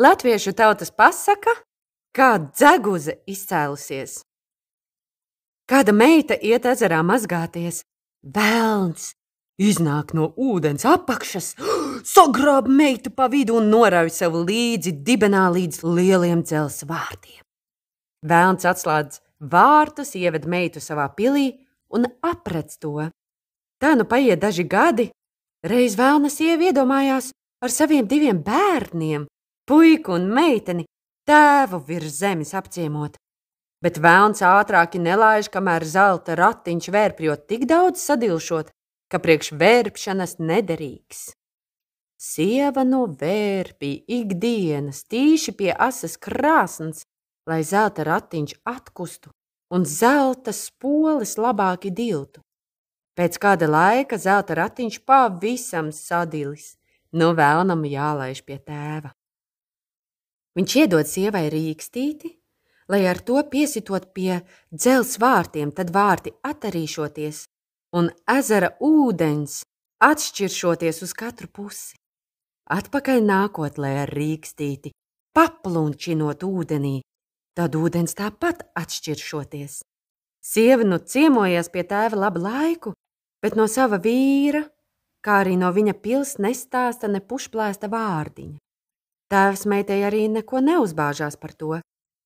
Latviešu tautas pasaka, kā dzeguze izcēlusies. Kāda meita iet ezerā mazgāties, velns iznāk no ūdens apakšas, sagrāb meitu pa vidu un norauj sev līdzi dibenā līdz lieliem dzels vārtiem. Velns atslēdz vārtus, ieved meitu savā pilī un aprec to. Tā nu paiet daži gadi, reiz vēlna sieva iedomājās ar saviem diviem bērniem puiku un meiteni, tēvu virs zemes apciemot. Bet vēlns ātrāki nelaiž, kamēr zelta ratiņš vērpjot tik daudz sadilšot, ka priekš vērpšanas nederīgs. Sieva no vērpī ikdienas tīši pie asas krāsns, lai zelta ratiņš atkustu un zelta spoles labāki diltu. Pēc kāda laika zelta ratiņš pavisam sadilis, no vēlnam jālaiž pie tēva. Viņš iedod sievai rīkstīti, lai ar to piesitot pie dzels vārtiem, tad vārti attarīšoties un ezera ūdens atšķiršoties uz katru pusi. Atpakaļ nākot, lai ar rīkstīti paplunčinot ūdenī, tad ūdens tāpat atšķiršoties. Sieva nu ciemojas pie tēva labu laiku, bet no sava vīra, kā arī no viņa pils nestāsta ne pušplēsta vārdiņa. Tēvs meitai arī neko neuzbāžās par to,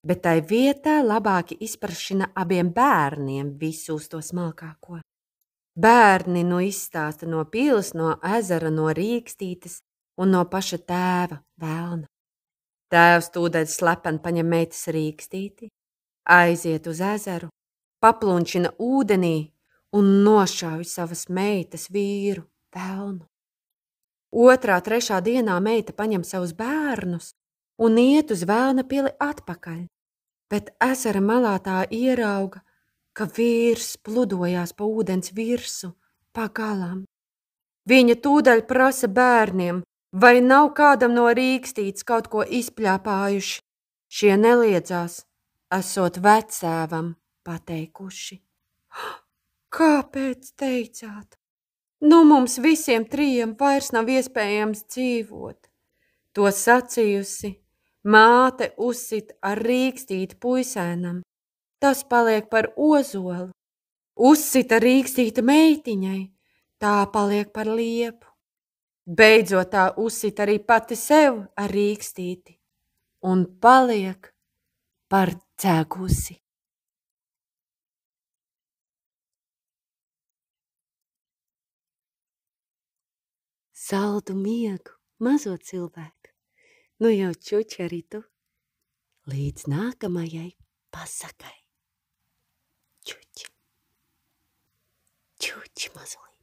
bet tai vietā labāki izprašina abiem bērniem visu uz to smalkāko. Bērni nu izstāsta no pils, no ezera, no rīkstītes un no paša tēva vēlna. Tēvs tūdaļ slepen paņem meitas rīkstīti, aiziet uz ezeru, paplunčina ūdenī un nošauj savas meitas vīru vēlnu. Otrā, trešā dienā meita paņem savus bērnus un iet uz vēlna pili atpakaļ, bet ezera malā tā ierauga, ka vīrs pludojās pa ūdens virsu pagalam. Viņa tūdaļ prasa bērniem, vai nav kādam no rīkstīts kaut ko izpļāpājuši. Šie neliedzās, esot vecēvam pateikuši. Kāpēc teicāt? Nu mums visiem trījiem vairs nav iespējams dzīvot. To sacījusi, māte uzsit ar rīkstīti puisēnam. Tas paliek par ozolu. Uzsita rīkstīta meitiņai, tā paliek par liepu. Beidzot tā uzsit arī pati sev ar rīkstīti un paliek par cēgusi. Saldu miegu, mazo cilvēku. Nu jau čuči arī tu. Līdz nākamajai pasakai. Čuči. Čuči mazliet.